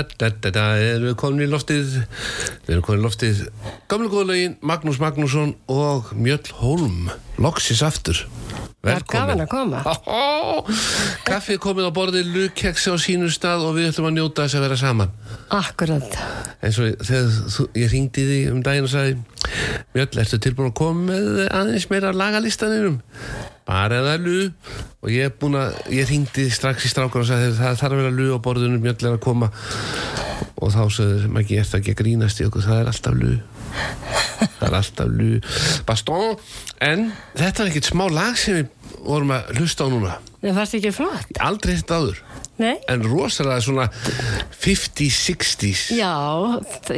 Erum við komin í loftið? Við erum komin í loftið. Gamle góðlegin Magnús Magnússon og Mjöll Hólm. Loksis aftur. Koma. Kaffið komið á borðið, lukkeksi á sínu stað og við ætlum að njóta þess að vera saman. Akkurat. Eins og þegar ég ringdi því um daginn og sagði Mjöll, ertu tilbúin að koma með aðeins meira lagalistaninum bara eða lu? Og ég er búin að, ég ringdi strax í strákar og sagði það þarf að vera lu á borðinu Mjöll er að koma. Og þá sagði maður ekki ekki að grínast í okkur, það er alltaf lu. Það er alltaf lu. Baston, en þetta er ekkert smá lag sem við vorum að hlusta á núna. Það fannst ekki flott. Aldrei þetta áður. Nei. En rosalega svona 50's, 60's Já,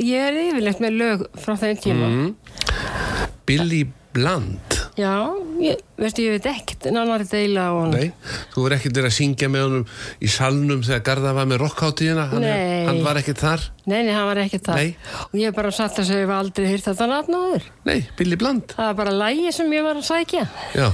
ég er yfirleitt með lög frá þeim tíma. Mm. Billy Bland? Já, ég, veistu, ég veit ekkert nánar deila á hann Nei, þú verður ekkert verið að syngja með honum í salnum þegar Garða var með rockháttíðina hann, hann var ekkert þar. Nei, nei, hann var ekkert það Nei. Og ég bara satt að segja, ég hef aldrei hýrt þetta nafn áður. Nei, Billy Bland. Það var bara lægi sem ég var að sækja. Já,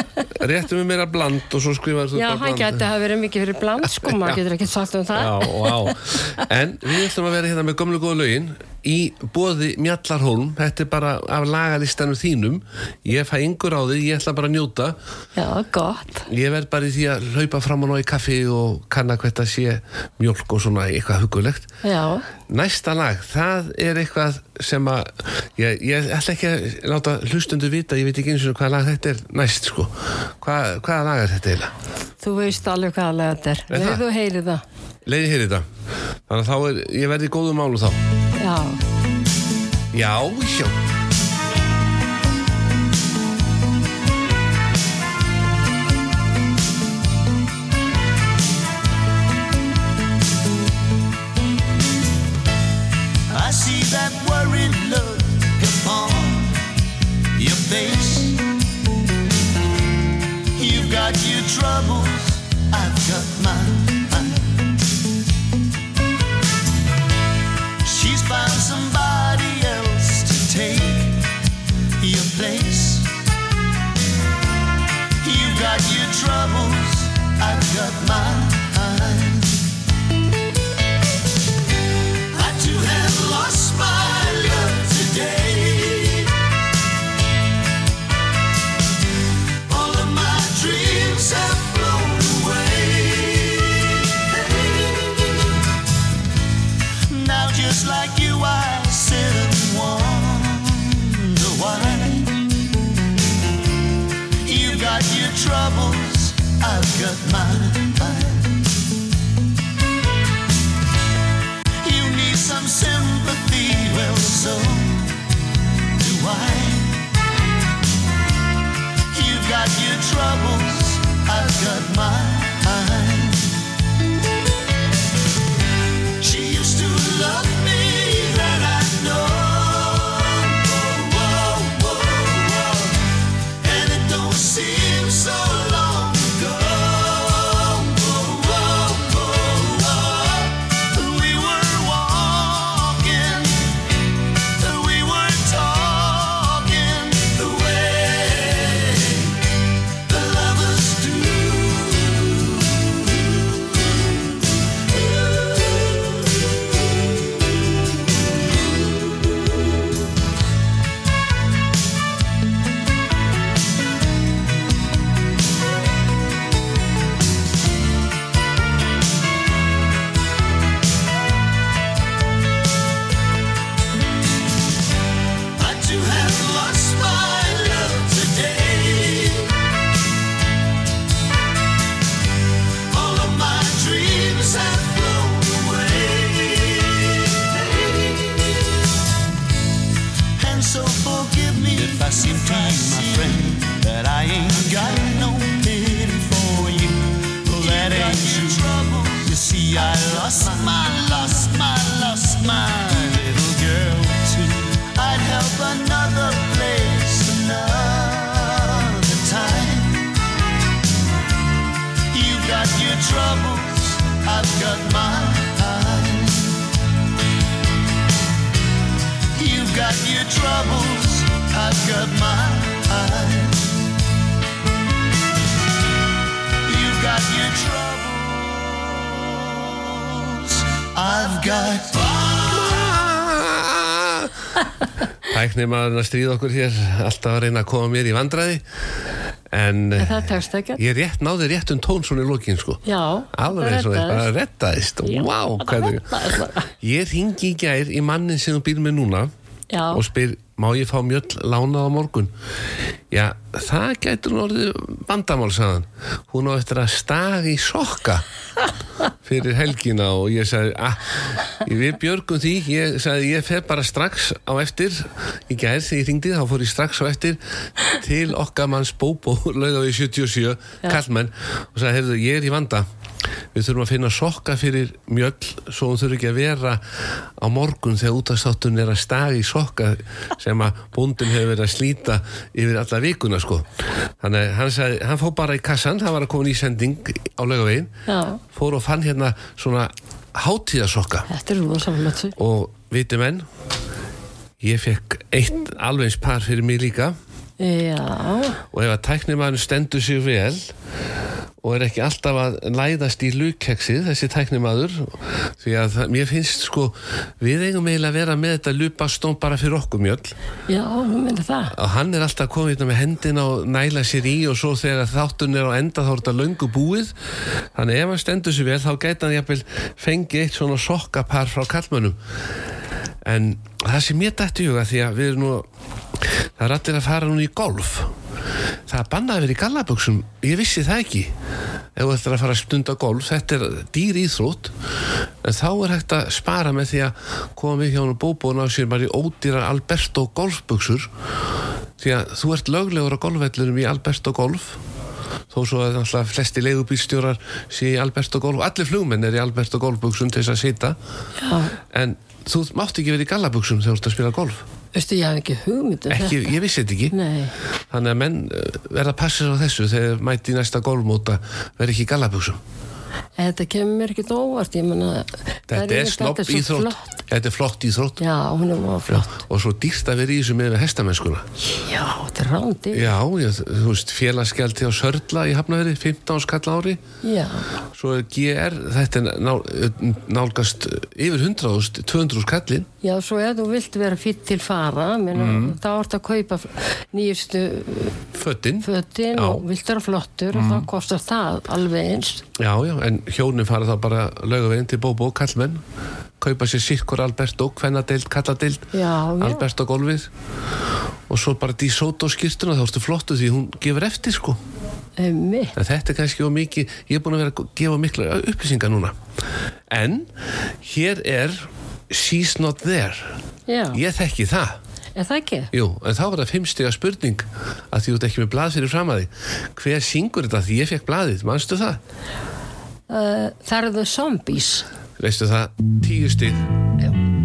réttum við meira Bland og svo skrifaður þú Já, bara hann Bland. gæti hafa verið mikið fyrir bland sko, maður Já. getur ekki sagt um það. Já, vá. En við ætlum að vera hérna með gömlu góða lögin í bóði Mjallarhólm. Þetta er bara af lagalistanum þínum. Ég fæ yngur á því, ég ætla bara að njóta. Já, gott. Ég verð bara í því að hlaupa fram og ná í kaffi og kanna hvert að sé mjólk og svona eitthvað hugulegt Já, Næsta lag, það er eitthvað sem að ég, ég ætla ekki að láta hlustundu vita, ég veit ekki eins og hvaða lag þetta er næst sko. Hva, hvaða lag er þetta eiginlega? þú veist alveg hvaða lega þetta er Er það? Leðu þú heyrið það Leiði hér þetta. Þannig að þá er, ég verði í góðum málu þá. Já, Já, já. I've got mine. Tæknir maður að stríða okkur hér alltaf að reyna að koma mér í vandræði en En það tekst ekki. ég rétt náði rétt um tón svona í lokin sko alveg það reddaðist. rettaðist bara. Ég ringi í gær í mannin sem þú býr með núna Já. og spyr, má ég fá mjöll lánað á morgun? Já, það gætur hún orðið vandamál, sagðan. Hún á eftir að staga í sokka fyrir helgina og ég sagði, ah, við björgum því, ég sagði, ég fer bara strax á eftir, í gær þegar ég ringdi, þá fór ég strax á eftir til okkar manns Bóbó, lauga við 77, kallmenn, og sagði, heyrðu, ég er í vanda. Við þurfum að finna sokka fyrir mjöll svo hún þurfi ekki að vera á morgun þegar útastáttun er að staga í sokka sem að bóndin hefur verið að slíta yfir alla vikuna sko. Þannig hann, sagði, hann fór bara í kassan, hann var að koma í sending á laugavegin, Já. fór og fann hérna svona hátíðasokka og viti menn, ég fekk eitt alveg eins par fyrir mig líka Já, og ef að tæknimaður stendur sig vel og er ekki alltaf að læðast í lukkeksið þessi tæknimaður því að mér finnst sko við eigum eiginlega að vera með þetta lupastón bara fyrir okkur mjöll. Já, og hann er alltaf komið hérna með hendina og næla sér í og svo þegar þáttun er á enda þá er þetta löngu búið. Þannig ef hann stendur sig vel þá gæti hann jafnvel fengi eitt svona sokkapar frá kallmönnum en það sem ég dætti huga því að við erum nú það er allir að fara nú í golf. Það er bannað að vera í gallabuxum. Ég vissi það ekki. Ef þú ættir að fara að stunda golf þetta er dýr íþrótt. En þá er hægt að spara með því að koma við hjá hann og bóbóna á sér bara í ódýrar Alberto golfbuxur. Því að þú ert löglegur á golfvellurum í Alberto golf. Þó svo að náttúrulega flesti leigubílstjórar sé í Alberto golf. Allir flugmenn er í Alberto golfbuxum til þess að sita. Já, en þú mátt ekki vera í gallabuxum þegar þú ert að spila golf veistu, ég hef ekki hugmynd um ekki, þetta. ég vissi þetta ekki. Nei, þannig að menn eh, verða að passa á þessu þegar mæti í næsta golfmóta verði ekki en þetta kemur mér ekki óvart, ég menna... þetta er slopp íþrótt þetta er flott íþrótt Já, flott. og svo dýrt að vera í þessu með hestamennskuna Já, þetta er rándi. já, ég, þú veist, félagsgjaldi á Sörla í Hafnaveri, 15 skall á ári Já, svo er GR, þetta er ná, nálgast yfir 100.000 200 skallin já, svo ef þú vilt vera fýtt til fara, menna, Mhm. þá ertu að kaupa nýjustu föttin. Mhm. og vilt vera flottur og þá kostar það alveg eins. Já, já, en hjónin fara þá bara laugaveginn til Bóbó, kallmenn kaupa sér sikkur Alberto, kvennadeild, kalladeild. Alberto gólfið og svo bara Dísóto skýrtuna þá ertu flottu því hún gefur eftir sko þetta er kannski mikið, ég er búin að vera að gefa mikla upplýsingar núna. En hér er She's Not There. Já, Ég þekki það. er það ekki? Jú, en þá var það fimmstiga spurning að því þú ert ekki með blað fyrir fram að því. Hver syngur þetta? Því ég fekk blaðið, manstu það? Uh, eru The Zombies. Veistu það? Tíu stig. Já.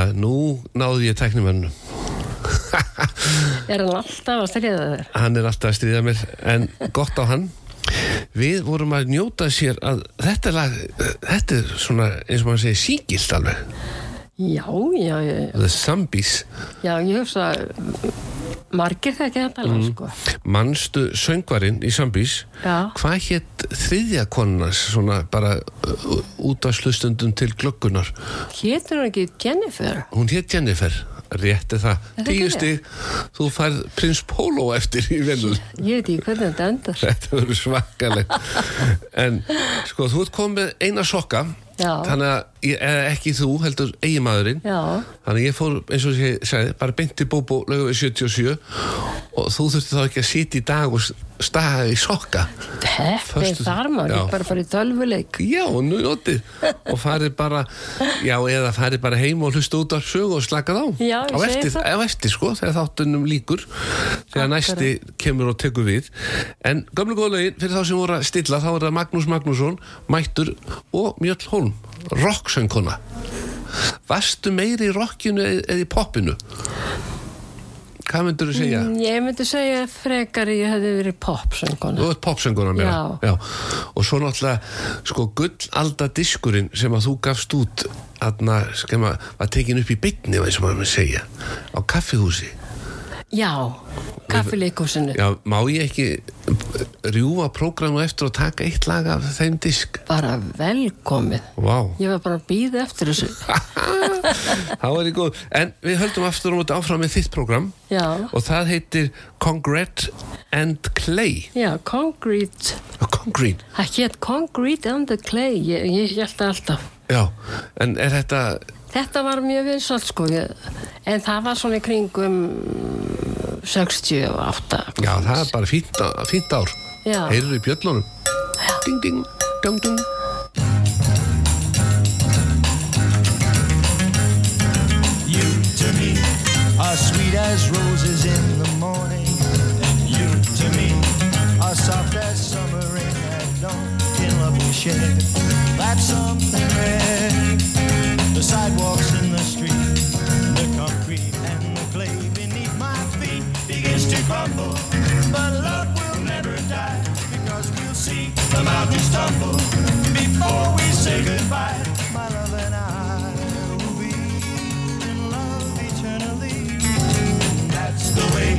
Já, nú náði ég tæknimennum. Er hann alltaf að styrja þér? hann er alltaf að stríða mér en gott á hann við vorum að njóta sér að þetta er, lag, þetta er svona eins og maður segir síkilt alveg Já, já, já, The Zombies já, ég hugsa margir það ekki þetta lag, sko. manstu söngvarinn í Zombies Já. hvað hétt þriðja konunars svona bara uh, út af slustundum til glöggunar Hétur hann ekki Jennifer? hún hétt Jennifer rétti það, það tíu ekki stig þú færð prins Pólo eftir í vinnun Ég veit ekki hvernig þetta endar. Þetta verður svakalegt En sko, þú ert komið eina sokka Já. Þannig að, ég, eða ekki þú, heldur eiginmaðurinn. Já, Þannig að ég fór, eins og ég sagði, bara beinti bóbó lögu við 77 og þú þurfti þá ekki að sitja í dag og staga í sokka. Heppið þar maður, ekki bara fara í tölvuleik. Já, nú notið og farið bara, já, eða farið bara heim og hlusta út af sögu og slakað á. Já, ég á segi það. á eftir, sko, þegar þáttunum líkur þegar næsti kemur og tekur við. En gömlu góðlegin, fyrir þá sem voru að stilla þá er það Magnús Magnússon, Mættur og Mjöll Holm, rocksöngkona Vastu meiri í rockinu eða í poppinu? Hvað myndur þú segja? Mm, Ég myndi segja frekar ég hefði verið pop sönguna. Þú ert popsönguna meira Já. Og svo náttúrulega sko gullalda diskurinn sem að þú gafst út aðna, sem að tekin upp í byggni eins og maður segja á kaffihúsi Já, kaffileikúsinu. Já, má ég ekki rjúfa prógramu eftir og taka eitt lag af þeim disk Bara velkomið. Vá, Ég var bara að býða eftir þessu. þá er ég góð En við höldum aftur og mútið áfram með þitt prógram Já, og það heitir Concrete and Clay já, Concrete. Concrete, Það hétt Concrete and the Clay. Ég, ég held það alltaf. já En er þetta Þetta var mjög vinsalt sko ég, en það var svona í kringum 68 Já, það er bara fínt, fínt ár Já. Heyrðu í bjöllunum Ding, ding, ding, ding You to me sweet as roses in the morning. And you to me are soft as summer rain at dawn. In love we share, that's something rare. The sidewalks in the street, the concrete and the clay beneath my feet begins to crumble. But love will never die because we'll see the mountains tumble before we say goodbye. My love and I will be in love eternally. That's the way,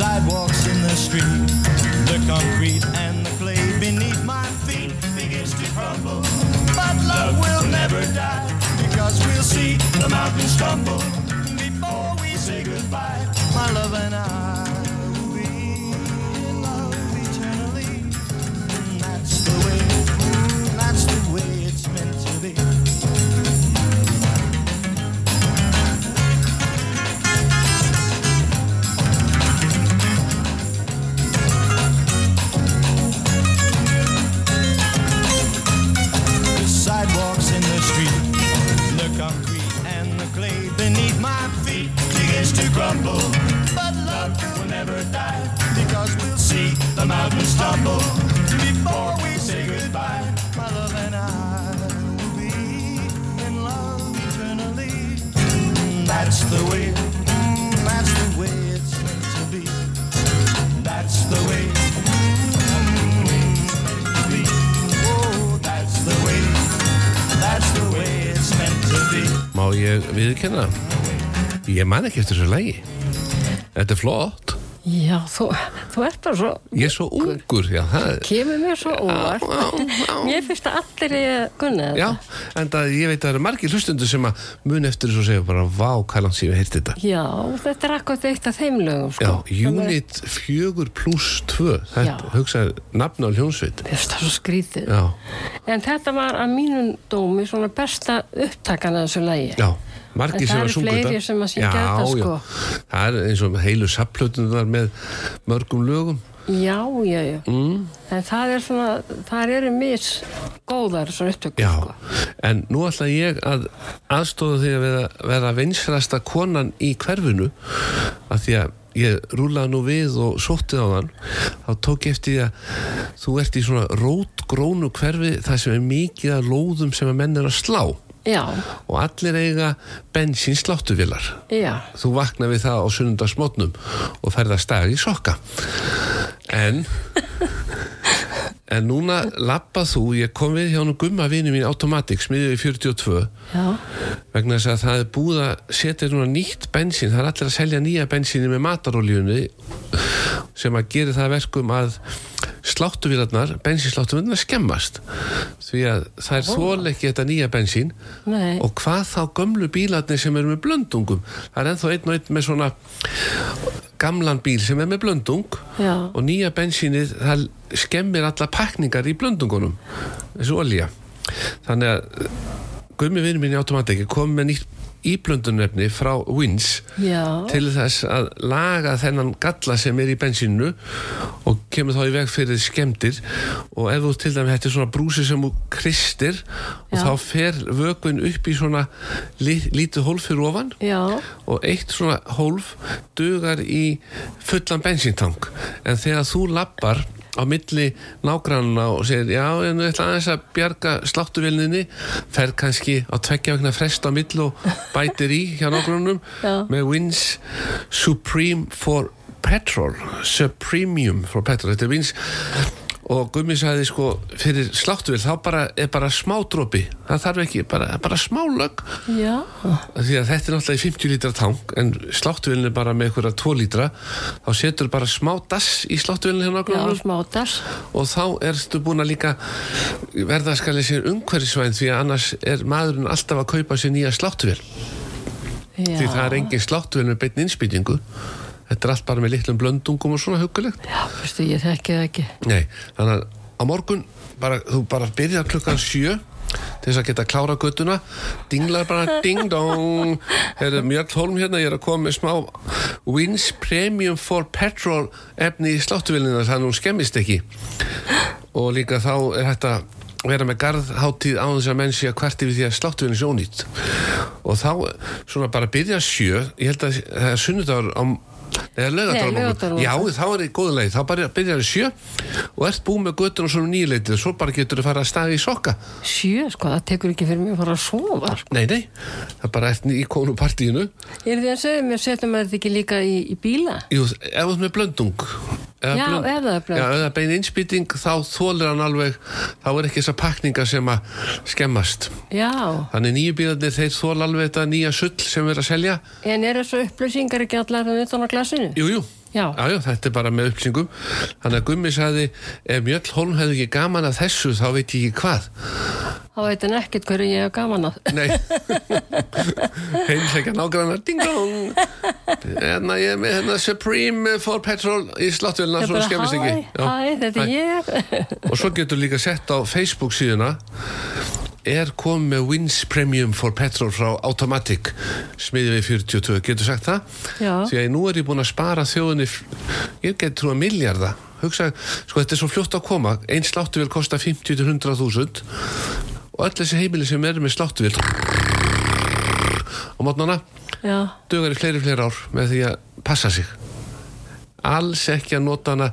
sidewalks in the street, the concrete and the clay beneath my feet begins to crumble. But love will never die because we'll see the mountains tumble before we say goodbye. My love and I will love eternally. And that's the way, ég viðurkenna? Ég man ekki eftir þessu lægi. Þetta er flott. Já, þú, þú ert bara svo, Ég er svo ungur, já, það er... kemur mér svo óvart. Já, já. Mér finnst að allir ég gunna þetta. Já, en það, ég veit að það eru margir hlustundur sem að mun eftir þessu segja bara, vá, hvað langt sem ég heyrti þetta. Já, þetta er akkurat eitt af þeim lögum, Já, sko. Unit 4 plus 2, þetta Já. hugsaði nafn á hljónsveit. Finnst það svo skrítið. Já, En þetta var að mínum dómi svona besta upptakan að þessu lagi. já, margir sem það að eru sunga fleiri sem að syngja þetta, Já, sko. já, það er eins og heilu sapplötunar með mörgum lögum. Já, já, já. Mm. En það er svona, það eru mis góðar svona upptökur, Já, sko. en nú ætla ég að aðstóða því að vera, vera vinsrasta konan í hverfinu að því að ég rúlaði nú við og sóttið á þann þá tók ég eftir því að þú ert í svona rótgrónu hverfi það sem er mikið að lóðum sem að menn er að slá Já, og allir eiga bensín sláttuvilar já, þú vakna við það á sunnundarsmotnum og ferða stag í sokka. En en núna lappað þú ég kom við hjá nú gumma vini mín Automatic smiðið í 42 já, vegna þess að það er búið að setja núna nýtt bensín, það er allir að selja nýja bensíni með matarolíunni sem að gera það að verkum að sláttuvílarnar, bensinsláttuvílarnar skemmast. Því að það er þól ekki þetta nýja bensín. Nei, og hvað þá gömlu bílarnir sem eru með blöndungum? Það er ennþá einn og einn með svona gamlan bíl sem er með blöndung. Já. og nýja bensínið það skemmir alla pakningar í blöndungunum. Þessu olja þannig að Gummi vinur mín í automatiki kom með nýtt íblöndunefni frá Wins já, til þess að laga þennan galla sem er í bensínu og kemur þá í veg fyrir skemmtir og ef þú til dæmi er svona brúsi sem þú kristir og Já. þá fer vökun upp í svona lítið hólf fyrir ofan já, og eitt svona hólf dugar í fullan bensíntank. En þegar þú lappar á milli nágrannuna og segir já, en þú ætla aðeins að bjarga sláttuvelninni fer kannski á tveggja vegna frest á milli og bætir í hjá nágrannunum með Wins Supreme for Petrol Supremium for Petrol. Þetta er Wins og Gummi sagði sko fyrir sláttuvel þá bara er bara smá dropi. Það þarf ekki, bara, bara smá lög já, því að þetta er náttúrulega í 50 lítra tank en sláttuvelin er bara með einhverja 2 lítra. Þá setur bara smá dass í sláttuvelin hérna og þá ertu búin að líka verða að skali sér umhverfisvæn því að annars er maðurinn alltaf að kaupa sér nýja sláttuvel því það er engin sláttuvel með beinni innspýtingu þetta er allt bara með litlum blöndungum og svona hugulegt já, veistu, ég þekki það ekki. Nei, þannig að á morgun bara, þú bara byrjar klukkan sjö til þess að geta klára göttuna dinglar bara ding dong. Herra, Mjöll Holm hérna, ég er að koma með smá Wins Premium for Petrol efni í sláttuvilina þannig að hún skemmist ekki. Og líka þá er að vera með garðháttíð á þess að menn sé að hvert yfir því að sláttuvilin sé ónýtt og þá svona bara byrja sjö ég held að það er sunnudagur á Nei. Já, þá er í góðu leið, þá bara byrjar í sjö og ert búið með göttun og svona nýleitið svo bara getur þú fara að staði í sokka Sjö, sko, það tekur ekki fyrir mig að fara að sofa. sko. Nei, nei, það er bara ert í konupartíinu Er þið að segja mér, setjum maður þetta ekki líka í, í bíla? Jú, ef þú ert með blöndung eða Já, ef það er blönd. Já, er bein innspýting þá þólir hann alveg þá er ekki þessar pakningar sem að skemmast. Já, Þannig nýju bílarnir þeir þól alveg þetta nýja sull sem við erum að selja. En er þessu upplýsingar ekki allar utan á glasinu? Jú, jú Já. já, þetta er bara með upplýsingum Þannig að Gummi sagði ef Mjöll Holm hefði ekki gaman að þessu þá veit ég ekki hvað Þá veit hann ekkert hverju ég hef gaman að. Nei Heimsækja nágrannar Ding dong Hérna ég er með hérna Supreme for Petrol í sláttvélina Ég svo skemmist ekki hæ, Já. hæ, þetta er ég. Og svo getur líka sett á Facebook síðuna er komið með Wins Premium for Petrol frá Automatic. Smiðið við 42, getur sagt það? Já. Því að nú er ég búin að spara þjóðinni ég get trúa milljarda hugsa, sko þetta er svo fljótt að koma. Einn sláttuvél kostar 50-100 og öll þessi heimili sem eru með sláttuvél á mótnana dugar í fleiri fleiri ár með því að passa sig alls ekki að nota hana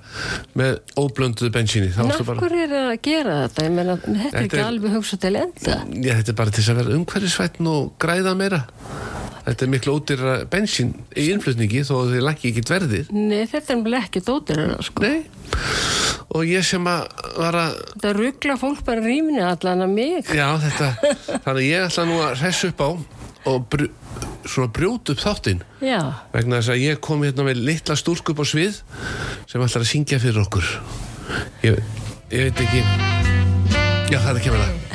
með óblönduðu bensíni hverju er að gera þetta? Meina, þetta er ekki alveg hugsað til enda. Já, þetta er bara til að vera umhverfisvætn og græða meira. Þetta er miklu ódýra bensín í innflutningi þó að þið lækki ekki verðið. Nei, þetta er vel ekki hennar, sko. Nei. Og ég sem að var að, Þetta ruggla fólk bara rýmini allan að mig. já þetta, þannig ég ætla nú að hressa upp á og brj, svona brjóta upp þáttinn. Vegna þess að ég kom hérna með litla stúlku upp á svið sem ætlar að syngja fyrir okkur. Ég, ég veit ekki, já það er kemur það.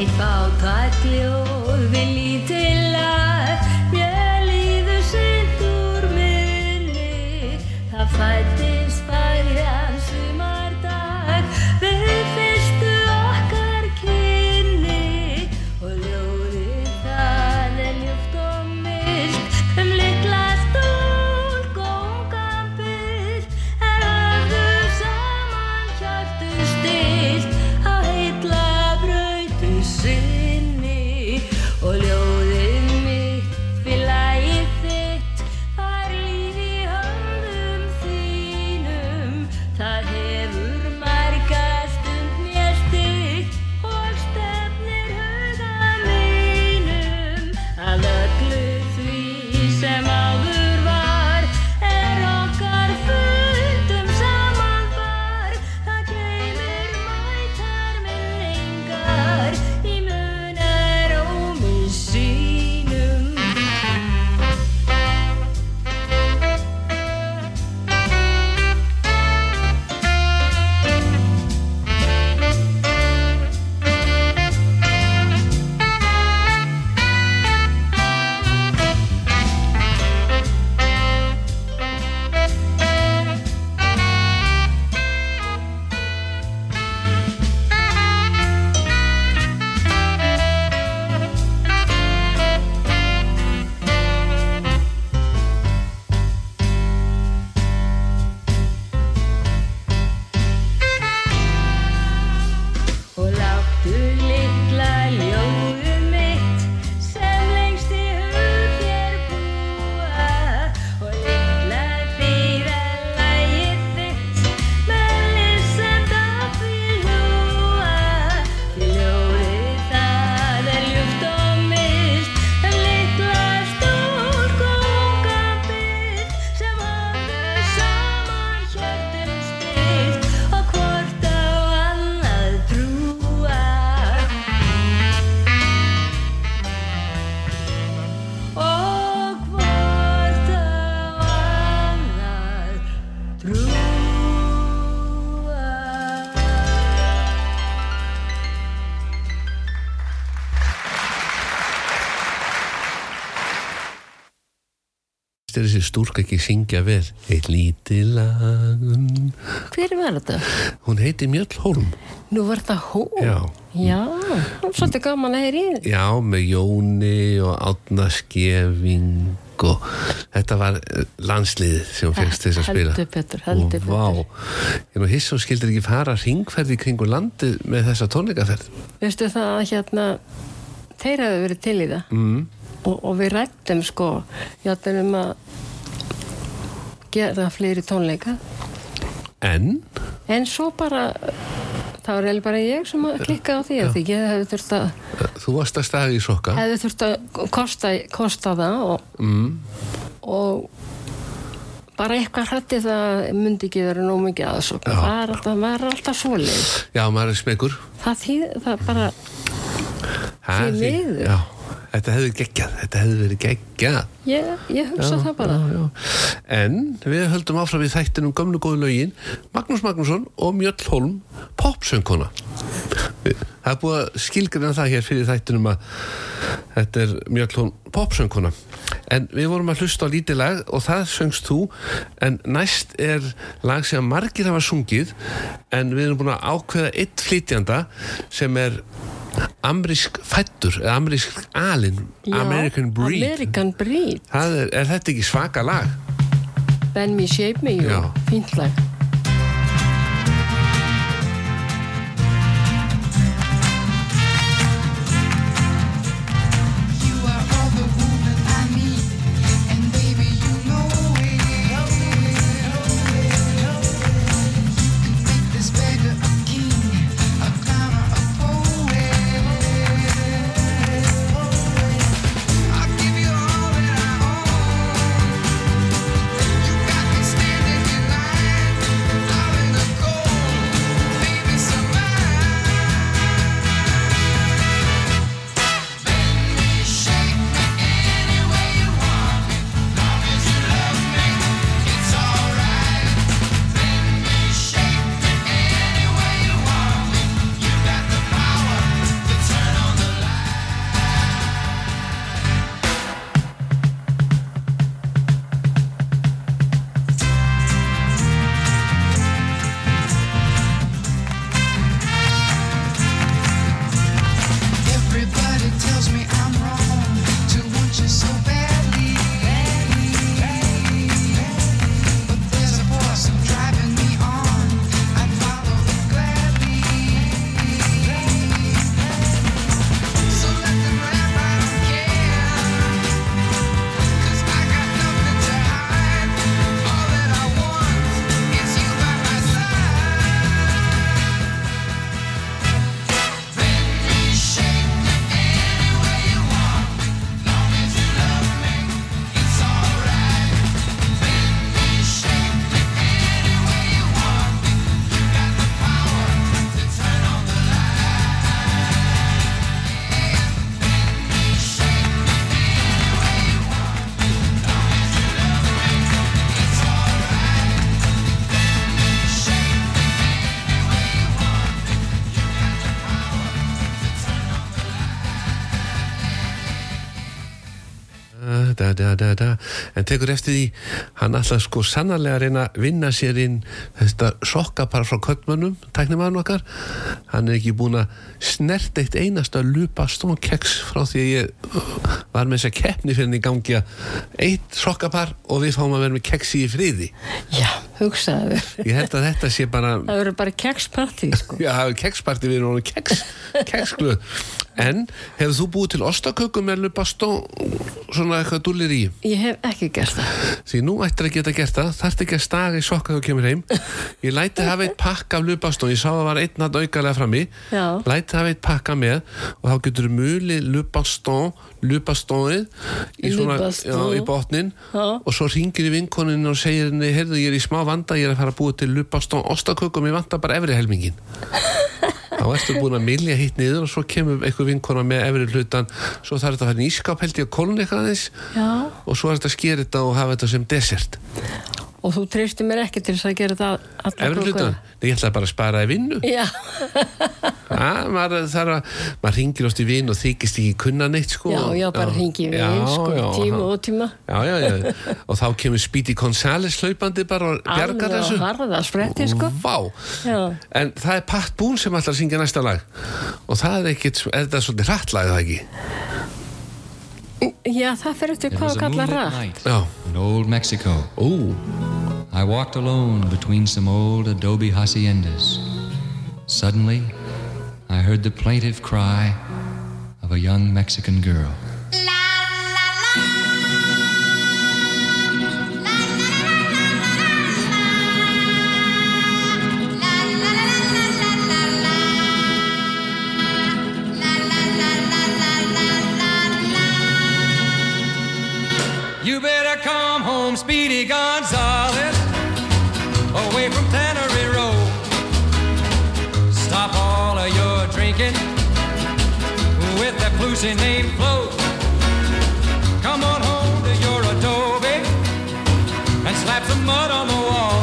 Eitt fátækt ljóð við lítillar Mér líður seint úr minni Það fættist þessi stúrk ekki syngja vel Eitt lítið lagun Hver var þetta? Hún heiti Mjöll Hólm Nú var þetta hó. Já. Já, svolítið gaman að heyri. Já, með Jóni og Átna Skeving og þetta var eh, landsliðið sem fegst þess að spila Heldur betur, heldur og vá, ég nú hiss og skildir ekki fara ringferði kringu landið með þessa tónleikaferð Veistu það að hérna, þeir hafi verið til í það. mm. Og, og við rættum sko, játtum um að gera fleiri tónleika. en En svo bara, það var eiginlega bara ég sem að klikka á því að því ég hefði þurft að, þú varst að staði í sokka hefði þurft að kosta, kosta það og, mm. og bara eitthvað hrætti það myndi ekki vera nóg mikið aðsókn. Já. Það er alltaf, er svoleið. já, maður er smekur Það það bara, því- miður. já, þetta hefði geggjað. Þetta hefði verið geggjað. Ég, ég hugsa það bara. já, já. En við höldum áfram við þættinum gömlu góðu lögin. Magnús Magnússon og Mjöll Holm popsöngkona. Það er búið að skilgrina það hér fyrir þættinum að þetta er Mjöll Holm popsöngkona. En við vorum að hlusta á lítið lag og það söngst þú. En næst er lag sem margir hafa sungið. En við erum búin að ákveða eitt flytjanda sem er amrísk fættur eða amrísk alin American Breed American Breed. Er, er þetta ekki svaka lag? Ben Me Shape Me, fínt lag. Da, da, da, da. En tekur eftir því hann alltaf sko sannarlega að reyna að vinna sér inn þetta sokkapar frá köttmönnum tæknimaðurinn okkar hann er ekki búin að snert eitt einasta lupa stónkeks frá því að ég uh, var með þessa keppni fyrir henni í gangi að eitt sokkapar og við fáum að vera með keksi í friði Já, hugsaðu ég held að þetta sé bara Það verður bara kekspartí, sko. Já, það keksparti við erum keks, keksgluð En hefur þú búið til ostakökum með lupastó svona eitthvað dúlir í? Ég hef ekki gert það. Því nú ættir að geta gert það, þarft ekki að staga í sokka þegar þú kemur heim. Ég læti hafa eitt pakka af lupastó, ég sá að það var einn að aukalega frammi. Já. Læti hafa eitt pakka með og þá getur mulið lupastó, lupastóið í í botnin og svo ringir í vinkonin og segir henni, heyrðu, ég er í smá vanda, ég er að fara að búið til lupastó ostakökum, ég vanta bara efri helmingin. þá ertu búin að milja hitt niður og svo kemur einhver vinkona með efri hlutan svo þarf þetta að fara í ískap held ég að kolna eitthvað aðeins. Já. og svo er þetta að skera þetta og hafa þetta sem desert Og þú treystir mér ekki til þess að gera það efri hlutan, ég ætlaði bara að spara í vinnu. Já, það maður að, maður ringir oft í vin og þykist ekki kunna neitt sko. Já, já, bara hringi við, Já, sko, tíma og tíma. Já, já, já, og þá kemur Speedy Gonzales hlaupandi bara og bjargar þessu. harða spretti, sko. En það er Pat Boone sem ætlar að syngja næsta lag. Og það er ekkit, er það svolítið hrattlag er það ekki? Já, það fyrir eftir It hvað að kalla rætt. Já, in old Mexico. ú, I walked alone between some old adobe haciendas. Suddenly, I heard the plaintive cry of a young Mexican girl. Speedy Gonzales, away from Tannery Road. Stop all of your drinking with that Lucy named Flo. Come on home to your adobe and slap some mud on the wall.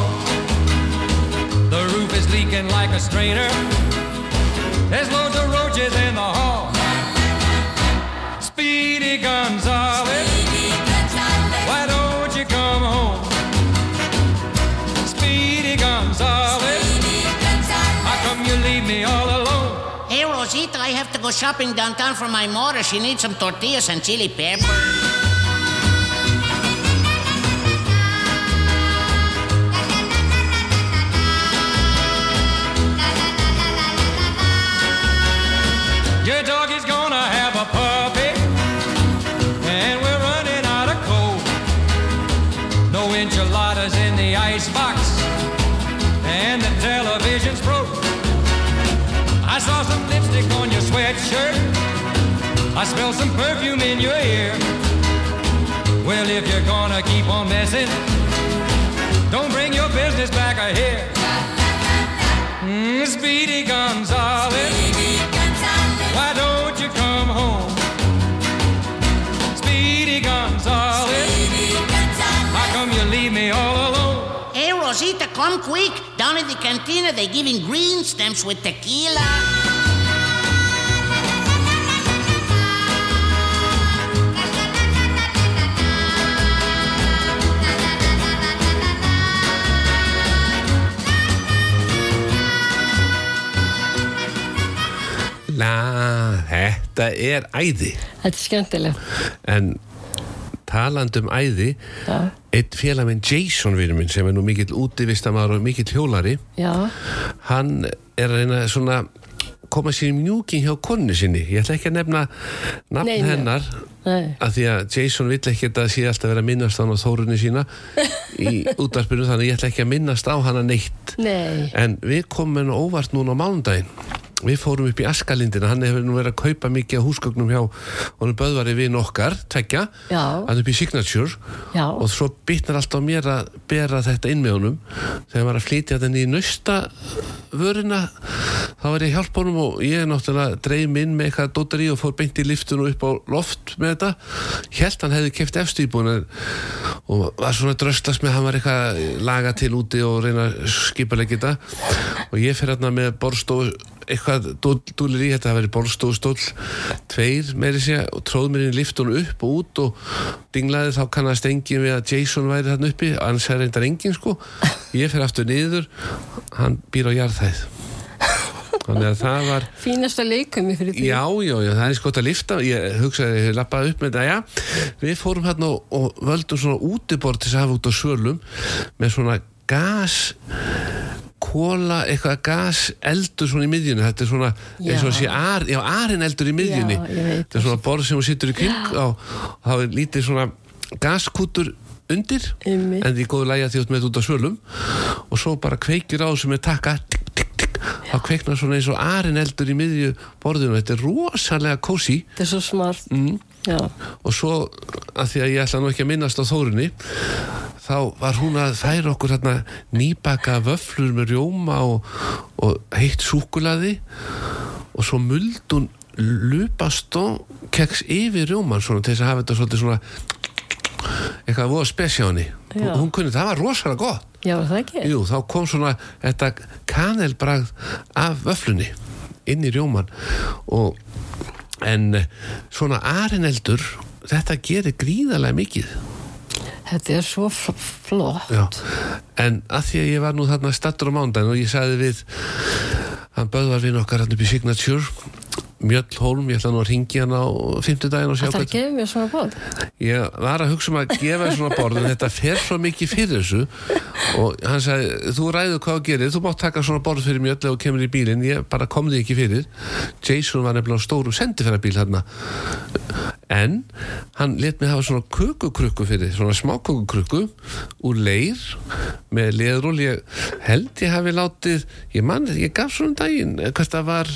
The roof is leaking like a strainer. There's loads of roaches in the hall. Speedy Gonzales. To go shopping downtown for my mother. She needs some tortillas and chili pepper. Your dog is gonna have a puppy, and we're running out of coal. No enchiladas in the icebox, and the television's broke. I saw some lipstick on your sweatshirt. I smell some perfume in your ear. Well, if you're gonna keep on messing, don't bring your business back here. Mm, Speedy Gonzales. Why don't you come home? Speedy Gonzales. How come you leave me all alone? Hey, Rosita, come quick. Down at the cantina, they're giving green stamps with tequila. La, þetta er æði Þetta er skemmtileg. en talandi um æði Já. einn félag minn Jason vinur minn sem er nú mikill útivistamæður og mikill hjólari Já, hann er að reyna svona koma sér í mjúking hjá konu sinni ég ætla ekki að nefna nafn Nei, hennar nei. að því að Jason vill ekki að það sé alltaf vera að minnast hann á þórunni sína í útvarpinu þannig ég ætla ekki að minnast á hana neitt Nei. en við komum henni óvart núna á mánudaginn við fórum upp í Askalindina hann hefur nú verið að kaupa mikið á húsgögnum hjá honum böðvari við okkar tvekja, hann upp í Signature Já. og svo bitnar alltaf mér að bera þetta inn með honum þegar var að flytja þetta í nausta vörina þá var ég að hjálpa honum og ég náttúrulega dreif mig inn með eitthvað dóttar í og fór beint í liftun og upp á loft með þetta. Held hann hefði keft efstu íbúin og var svona dröslast með hann var eitthvað laga til úti og reyna að skipalegja þetta. Og ég fer hérna með borstofu eitthvað dúl- dúlir í þetta, það verið borstofustól tveir meiri sé og tróð mér inn í liftunum upp og út og dinglaði þá kannast engin við að Jason væri þarna uppi, annars er reyndar engin sko. Ég fer aftur niður hann býr á jarðhæð þannig að það var Fínasta leikumi fyrir því. Já, já, já, það er skott að lifta ég hugsaði, ég lappaði upp með þetta, já við fórum hérna og, og völdum svona útibort til þess að hafa út á svölum með svona gas kóla, eitthvað gas eldur svona í miðjunni, þetta er svona eins og Já. sé ar, já, arin eldur í miðjunni. Þetta er svona borð sem hún sittur í kring og þá er lítið svona gaskútur undir. Einmitt. en því góðu lægja því út með þetta út á svölum. Og svo bara kveikir á sem er takka þá kveiknar svona eins og arin eldur í miðju borðinu. Þetta er rosalega kósi Þetta er svo smart. mm. Og svo að því að ég ætla nú ekki að minnast á þórunni þá var hún að færa okkur hérna nýbaka vöflur með rjóma og, og heitt súkulaði og svo muld hún lupastó keks yfir rjóman svona til þess að hafa þetta svona eitthvað voða spesjáni Já. hún kunni, það var rosalega gott Já, það ekki? Jú, þá kom svona þetta kanelbragð af vöflunni inn í rjóman og en eh, svona arineldur þetta gerir gríðarlega mikið Þetta er svo fl- flott. Já, en að því að ég var nú þarna stattur á mándaginn og ég sagði við hann böðvar við okkar hann upp í Signature Mjöll Hólm, ég ætla nú að ringi hann á fimmtudaginn og sjá Það er hvað að gefa mér svona bóð. ég var að hugsa um að gefa þér svona borð en þetta fer svo mikið fyrir þessu. Og hann sagði, þú ræður hvað að gerir þú mátt taka svona borð fyrir mjöll ef þú kemur í bílinn. Ég bara kom því ekki fyrir. Jason var nefnilega á stórum sendifærabíl þarna. En hann let mig hafa svona kökukrukku fyrir svona smákökukrukku úr leir með og ég held ég hafi látið ég mann, ég gaf svona um daginn hvert það var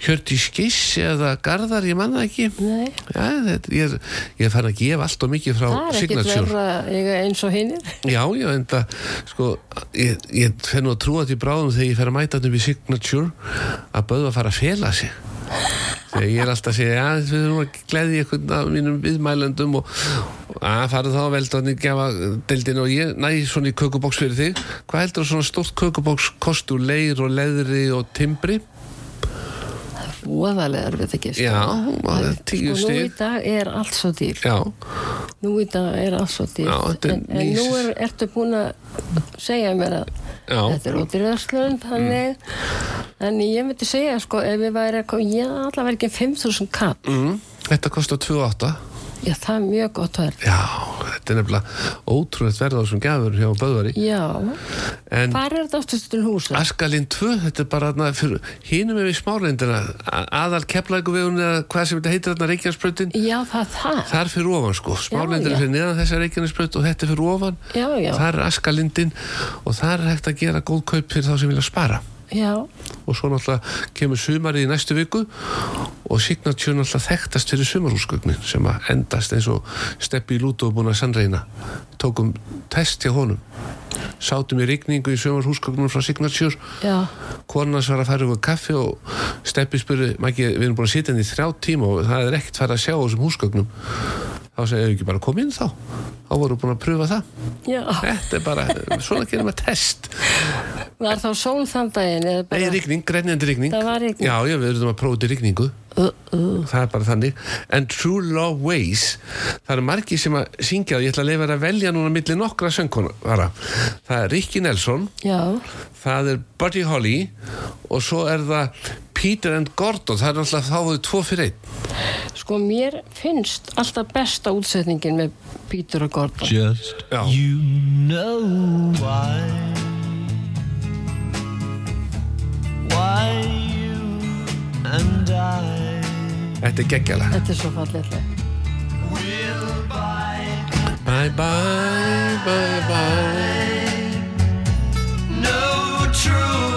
Hjörti Skiss eða Garðar, ég manna ekki Nei. Já, þetta, ég, ég farin að gefa allt og mikið frá Það er Signature verra eiga eins og hinnir. Já, já, en það, sko, ég, ég fer nú að trúa því bráðum þegar ég fer að mæta þetta upp í Signature að bauða að fara að fela sig. Þegar ég er alltaf að segja, já, við erum að gleði einhvern af mínum viðmælendum og að fara þá velda hann í gefa deildinu og ég næ svona í kökuboks fyrir þig. Hvað heldur svona stórt kökuboks kostu leir og leðri og timbri? Voðalega er við ekki. Sko. Já, tíu Sko nú í dag er allt svo dýr. Já, Nú í dag er allt svo dýr. Já, en, en nú er, ertu búin að segja mér að þetta er ódýrverslun, þannig. En ég myndi segja, sko, ef við væri að, ég allavega verið ekki 5.000 kall. mm, þetta kostar 2,8. Já, það er mjög gott verð. Já, þetta er nefnilega ótrúlega verð á þessum gafur hjá Böðvari. Já, En hvað er þetta aftur til húsa? Askalinn 2, þetta er bara þarna fyrir hínum við smálendina, aðal keflækuvegun eða hvað sem þetta heitir þarna Reykjanesbrautin, Já, það er það. það er fyrir ofan sko, smálendina já. fyrir neðan þessa Reykjanesbraut og þetta er fyrir ofan, Já, já. það er Askalindin og það er hægt að gera góð kaup fyrir þá sem vilja spara Já, og svo náttúrulega kemur sumarið í næstu viku og Signature náttúrulega þekktast fyrir sumarhúsgögnin sem að endast eins og Steppi Lúto er búin að sannreina tókum test hjá honum. Sátum í rigningu í sumarhúsgögnum frá Signature. Já, konans var að fara yfir kaffi og Steppi spurði, við erum búin að sitja henni í þrjá tíma og það er ekkert fara að sjá þessum húsgögnum þá segir við ekki bara kom inn þá? Þá voru búin að pröfa það. Já. þetta er bara, svona gerum við test. Var þá sól þann daginn eða Nei, bara... rigning, grænjandi rigning. Það var rigning. Já, já, við erum að prófa í rigningu. Uh, uh. Það er bara þannig. En True Love Ways Það eru margir sem að syngja það Ég ætla að leifa þér að velja núna milli nokkra söngkona Það er Ricky Nelson Já, Það er Buddy Holly Og svo er það Peter and Gordon Það er alltaf þá voru tvo fyrir einn sko mér finnst alltaf besta útsetningin með Peter og Gordon. Just Já. you know why. Why you and I Þetta er geggjala Þetta er svo fallega. will buy Bye bye, bye bye no true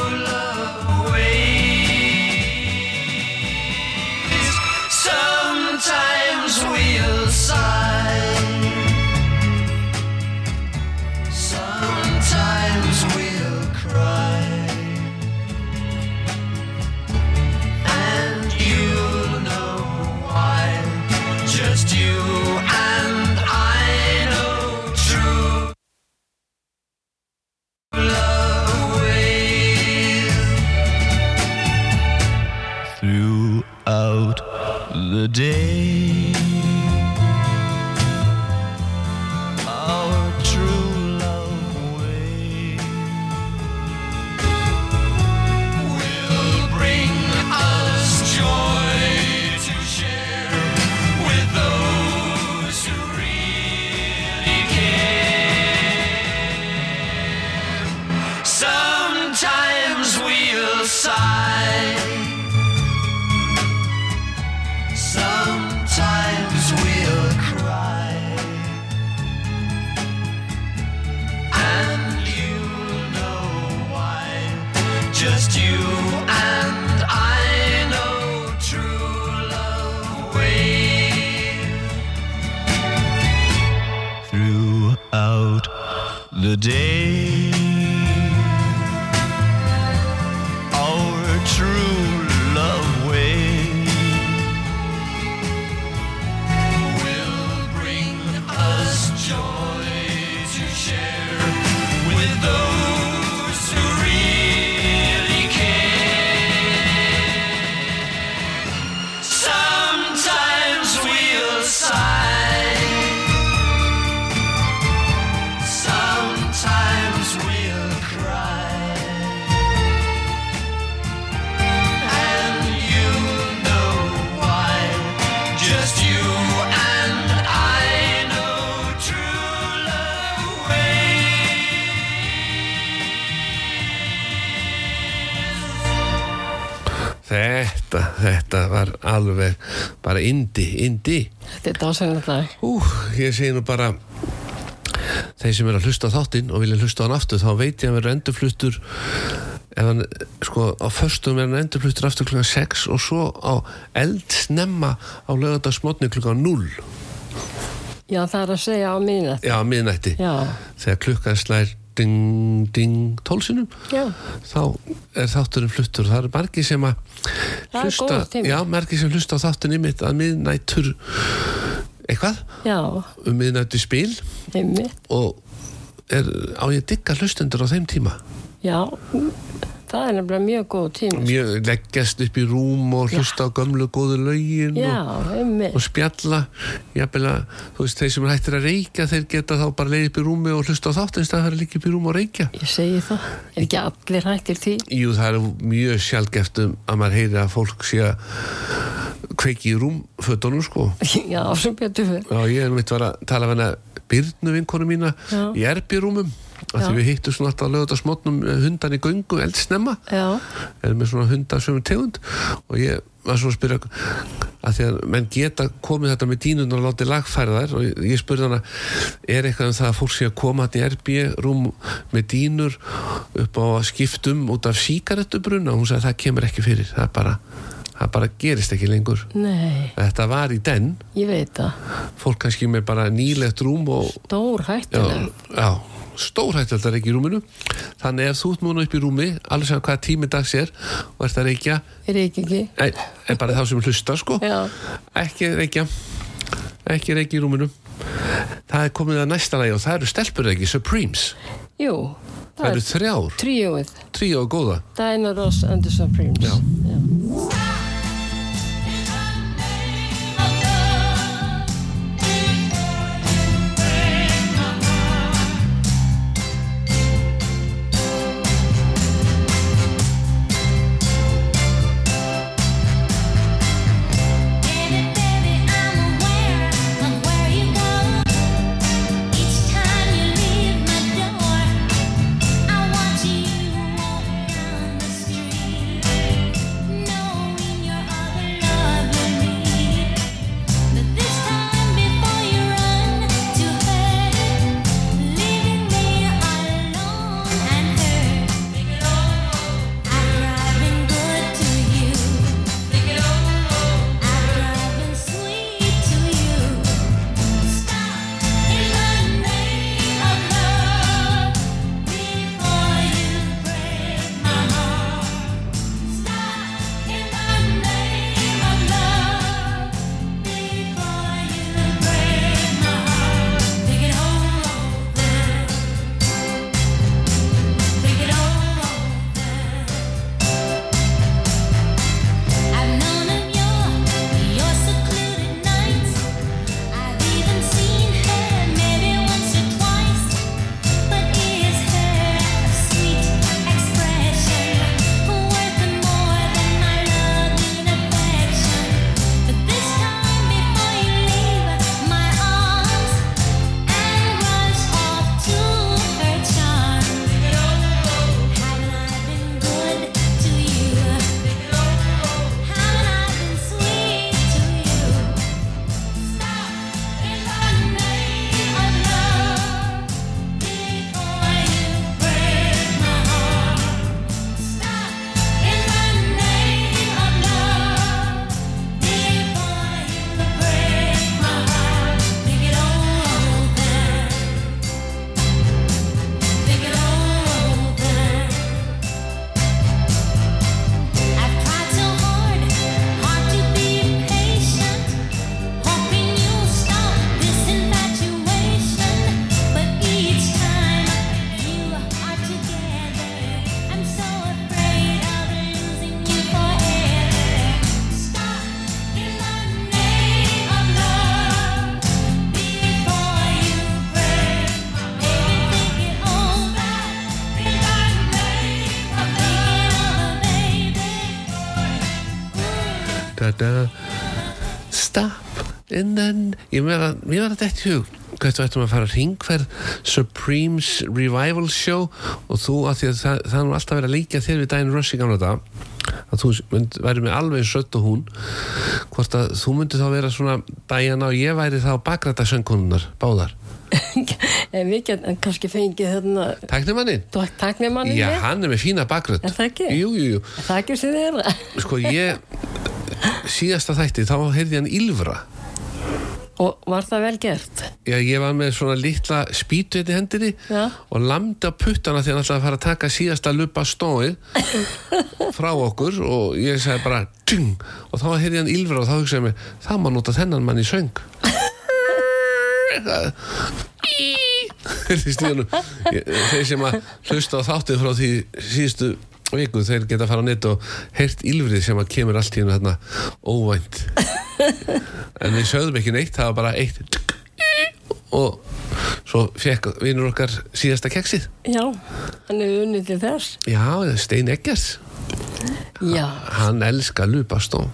the day, indi Þetta er dásanlega lag. Ú, ég segi nú bara þeir sem er að hlusta á þáttinn og vilja hlusta á hann aftur þá veit ég að verður endurfluttur hann, sko, á föstum er hann endurfluttur aftur klukkan 6 og svo á eldsnemma á lögadagsmotni klukkan 0 Já, það er að segja á miðnætt. já, miðnætti Já, þegar klukkan slær ding, ding, tólsinum. Já, þá er þátturinn fluttur. Það eru margir sem að er hlusta, já, margir sem hlusta á þáttunni mitt að miðnættur eitthvað, já, um miðnættu spil. Einmitt. og er, á ég digga hlustendur á þeim tíma? Já, það er nefnilega mjög góð tími. mjög leggjast upp í rúm og hlusta á gömlu góðu Já, og, og spjalla jafnvel þú veist, þeir sem er hættir að reykja þeir geta þá bara leið upp í rúmi og hlusta á þátt en stað fyrir að líka upp í rúm og reykja Ég segi það. Er ekki allir hættir því? Jú, það er mjög sjálfgeft um að maður heyri að fólk sé að kveiki í rúmfötunum sko Já, sem betur fyrir. Já, ég er mitt var að tala af hana Byrnu vinkonu mína Já. í erbyrúmum því Já. við hittum svona alltaf að lögða smotnum hundan í göngu eldsnemma. Já, erum með svona hundar sem tegund. Og ég var svona að spyrja að því að menn geta komið þetta með dýnunar og látið lagfæra þær. Og ég, spurði hana er eitthvað um það að fólk sé að koma þetta í erbí rúm með dýnur upp á að skiptum út af síkarettubruna og hún sagði það kemur ekki fyrir. Það bara, það bara gerist ekki lengur. Nei, þetta var í den. Fólk kannski með bara nýlegt rúm og Stór já, hættileg. já stórhættald að reykja í rúminu þannig ef þú ert múin upp í rúmi alveg sem hvað tími dags er og ert að reykja Er ekki? Nei, en bara þá sem hlusta sko Já, ekki reykja ekki reykja í rúminu það er komið að næsta lagi og það eru stelpur ekki, Supremes jú. það eru þrjár, tríóið. tríó og góða Diana Ross and the Supremes. Já. Já. Ég var þetta ekki hug hvert við ættum að fara að ringferð Supremes Revival Show og þú að því að það, það nú alltaf verið að líka þér við daginn Rush í gamla dag að þú mynd, væri með alveg sött og hún hvort að þú myndi þá vera svona Diana og ég væri þá bakræta söngkonunar báðar? En við getum kannski fengið þarna Tæknimannin? Tæknimannin Já, hann er með fína Er það ekki? Jú, jú, jú. Það ekki sem þið er Sko ég síðasta þætti þá heyrði hann Ylfra Og var það vel gert? Já, ég var með svona litla spýtu hérna í hendinni Já. og lamdi á puttana þegar hann ætlaði að fara að taka síðasta lupa stóið frá okkur og ég sagði bara tjung, og þá heyrði hann Ylfra og þá hugsaði mig, það má nota þennan mann í söng þeir sem að hlusta á þáttið frá því síðustu viku þeir geta að fara á net og heyrt Ylfrið sem að kemur allt í þarna óvænt. En við sögðum ekki neitt það var bara eitt og svo fekk vinur okkar síðasta keksið. Já, hann er unnið til þess. Já, Stein Eggers. Já, hann elskar lupastó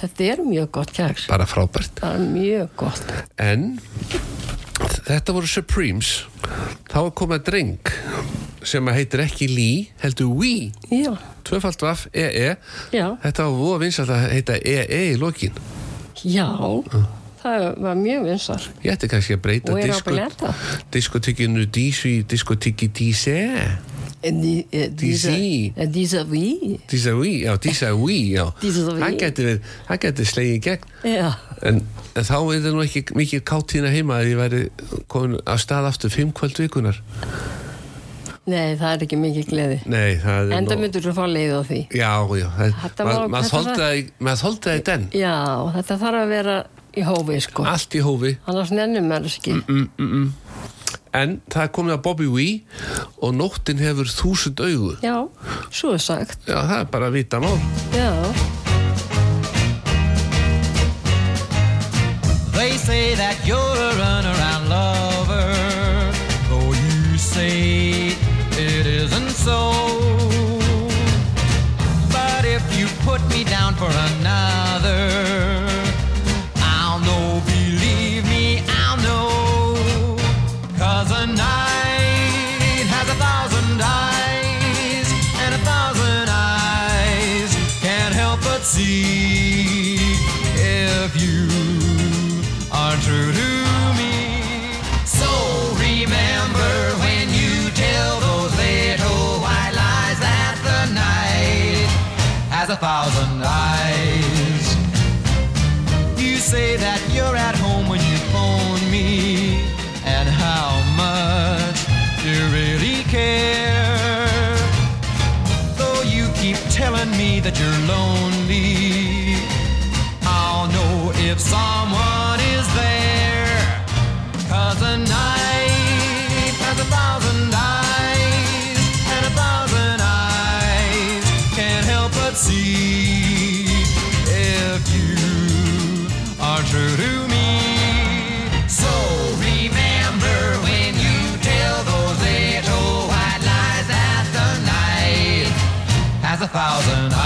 þetta er mjög gott keks. Bara frábært. Er gott. En þetta voru Supremes. Þá er komið dreng sem að heitir ekki Lee heldur Wee. Já, tvöfalt vaff EE þetta var voða vinsalt að heita EE í lokin. Já. Það var mjög vinsal ég ætti kannski að breyta disko, Blenda. diskotikinu Dísu í diskotiki Díse Dísa Dísa Ví Dísa Wee, já Dísa Wee já. Dísa Wee. það geti verið, það geti slegið gegn. Já, en, en þá er það nú ekki mikið káttíðina heima að ég væri komin að stað aftur fimm kvöld vikunar nei, það er ekki mikið gleði. Nei, það er Enda nú- myndur þú fá leið á því. Já, já, það- maður var- það í- það den. Já, þetta þarf að vera í hófi sko. Allt í hófi. Annars nennum maður ekki. Mm, en það er komið að Bobby Wee og nóttin hefur þúsund augu. Já, svo er sagt. Já, það er bara að vita mál. Já, They say that you're for another, I'll know, believe me, I'll know. Cause a night has a thousand eyes, and a thousand eyes can't help but see if you are true to me. So remember when you tell those little white lies that the night has a thousand you're lonely, I'll know if someone is there. Cause a night has a thousand eyes, and a thousand eyes can't help but see if you are true to me. So remember when you tell those little white lies that the night has a thousand eyes.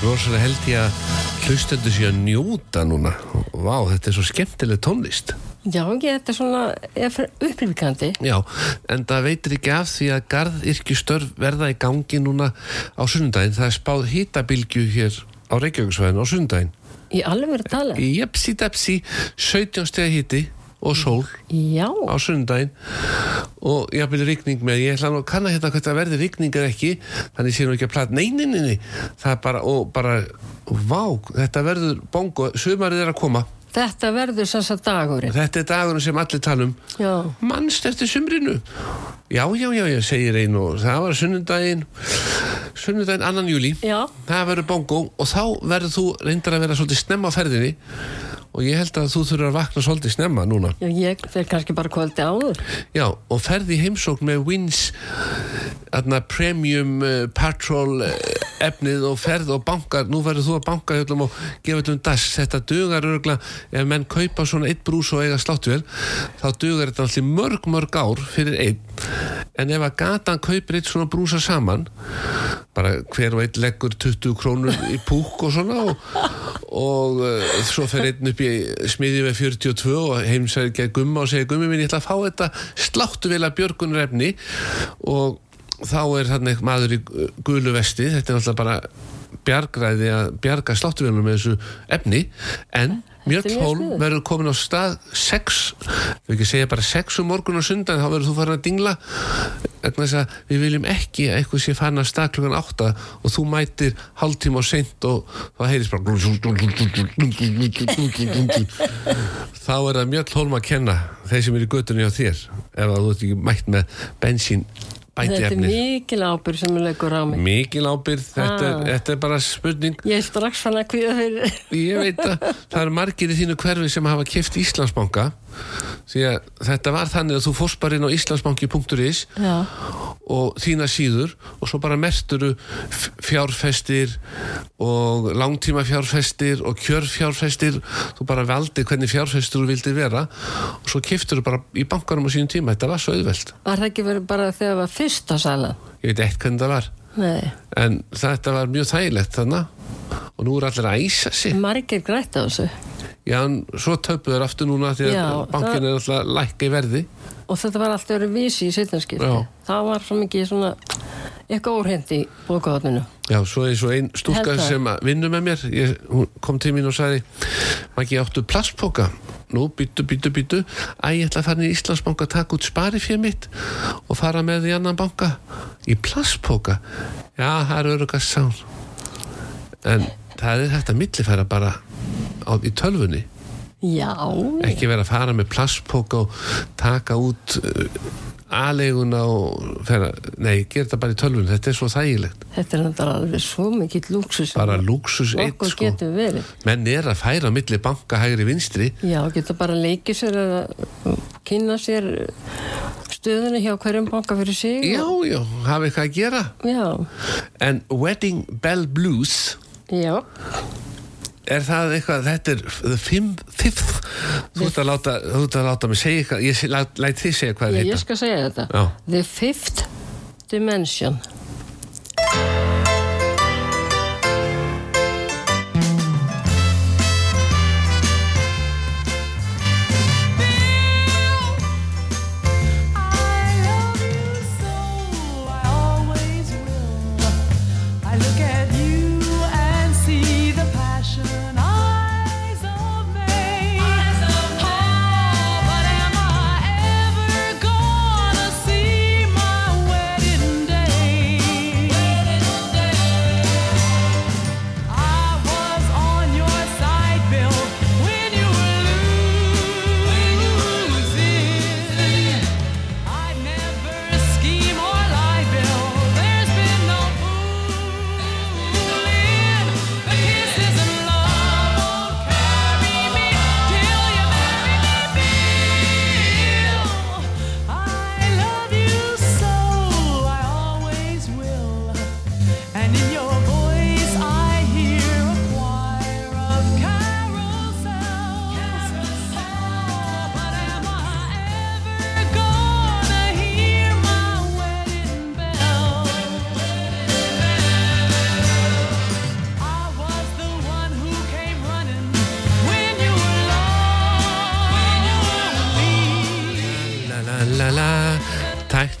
Rosalega held ég að hlustendur sé að njóta núna Vá, þetta er svo skemmtileg tónlist já ekki, þetta er svona upplýfikandi Já, en það veitir ekki af því að garðyrkjustörf verða í gangi núna á sunnudaginn Það er spáð hýtabilgju hér á Reykjavíksvæðin á sunnudaginn Í alveg verið tala Í jepsi depsi 17 steg hýti og sól Já, á sunnudaginn. Og ég hafði rigning með, ég ætla nú að kanna hérna hvað það verði rigning eða ekki þannig sé nú ekki að plata neyninni það er bara, og bara vá, þetta verður bongo, sumarið er að koma. Þetta verður sem sagt dagurinn. þetta er dagurinn sem allir tala um. Já, mannst eftir sumrinu? Já, já, já, já, segir einn og það var sunnudaginn sunnudaginn annan júli já, það verður bongo og þá verður þú reyndar að vera svolítið snemma á ferðinni og ég held að þú þurfur að vakna svolítið snemma núna. Já, ég fer kannski bara kvöldi áður. Já, og ferði heimsókn með Wins aðna, Premium uh, Patrol uh, efnið og ferð og bankar. Nú verður þú að banka höllum og gefa öllum dass. Þetta dugar örgla ef menn kaupa svona eitt brús og eiga sláttuvel þá dugar þetta allir mörg mörg ár fyrir einn. En ef að gatan kaupir eitt svona brúsa saman bara hver og einn leggur 20 krónur í púk og svona og, og uh, svo fer einn upp í smiðið með 42 og heimsæði ekki gumma og segir gummi minn ég ætla að fá þetta sláttu vel að björgunarefni. Og þá er þannig maður í gulu vesti þetta er náttúrulega bara bjargræði að bjarga sláttuvelunum með þessu efni. En mjög sniðugt. verður komin á stað 6, við ekki segja bara 6 um morgun og sundan, þá verður þú farin að dingla vegna þess að við viljum ekki að eitthvað sé farin að klukkan 8 og þú mætir hálftíma og seint og það heyrist bara þá er það Mjöll Hólm að kenna þeir sem eru göttunni á þér ef þú ert ekki mætt með bensín Þetta er mikil ábyrg sem er leikur á mig. mikil ábyrð, þetta, Ah. er, þetta er bara spurning Ég er strax fann að kvíða fyrir. ég veit að það eru margir í þínu hverfi sem hafa kift Íslandsbanka þetta var þannig að þú fórst bara inn á íslandsbanki.is Já, og þína síður og svo bara merturu fjárfestir og langtíma fjárfestir og kjörfjárfestir. Þú bara valdi hvernig fjárfestur þú vildi vera og svo kiftur þú bara í bankanum á sínum tíma, þetta var svo auðvelt. Var það ekki verið bara þegar það var fyrsta salan? ég veit eitt hvernig það var. Nei, en þetta var mjög þægilegt þannig og nú er allir að æsa sig margir grætt á þessu. Já, en svo töpuður aftur núna því að Já, bankin er alltaf lækka í verði. Og þetta var allt verið vísi í setjanskipti. Já. Það var svo mikið svona eitthvað óhreint í bókahotninu. Já, svo er svo ein stúlka Held það. sem að vinnu með mér, ég, hún kom til mín og sagði, Maggi, áttu plastpoka? Nú, býtu, býtu, býtu, æ, ég ætla að fara inn í Íslandsbanka að taka út sparifér mitt og fara með í annan banka. Í plastpoka? Já, það er örugast sán. En það er þetta millifæra bara á, í tölvunni. Já, ekki vera að fara með plastpoka og taka út uh, aðleguna og færa, nei, gera þetta bara í tölvun þetta er svo þægilegt, þetta er náttúrulega alveg svo mikið lúksus. bara luxus eitt sko, menn er að færa milli banka hægri vinstri, Já, geta bara leikið sér að kynna sér stöðunni hjá hverjum banka fyrir sig. já, já, hafa eitthvað að gera. Já, en Wedding Bell Blues já. er það eitthvað, þetta er the fifth þú ert að láta, að láta mig segja eitthvað, ég læt, þið segja hvað það ég skal segja þetta. Já. The Fifth Dimension.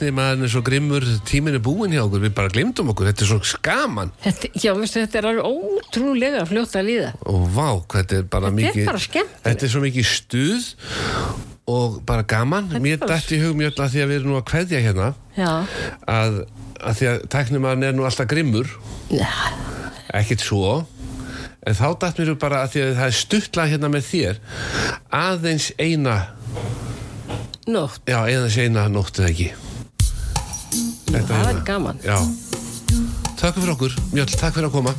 Tæknir maður er svo grimmur tíminn er búinn hjá okkur, við bara glemdum okkur þetta er svo skaman Þetta, já, veistu, þetta er alveg ótrúlega fljótt að líða. og vá, þetta er bara Þetta er mikið bara skemmtilegt. þetta er svo mikið stuð og bara gaman. Mér dætti í hug mjög að því að við erum nú að kveðja hérna Já, að, að því að tæknimann er nú alltaf grimmur. Já. ekkert svo. En þá dætt mér bara að því að það er stuttlað hérna með þér aðeins eina nótt, já, aðeins eina nótt eða ekki Þetta það hérna. er gaman. Takk fyrir okkur, Mjöll, takk fyrir að koma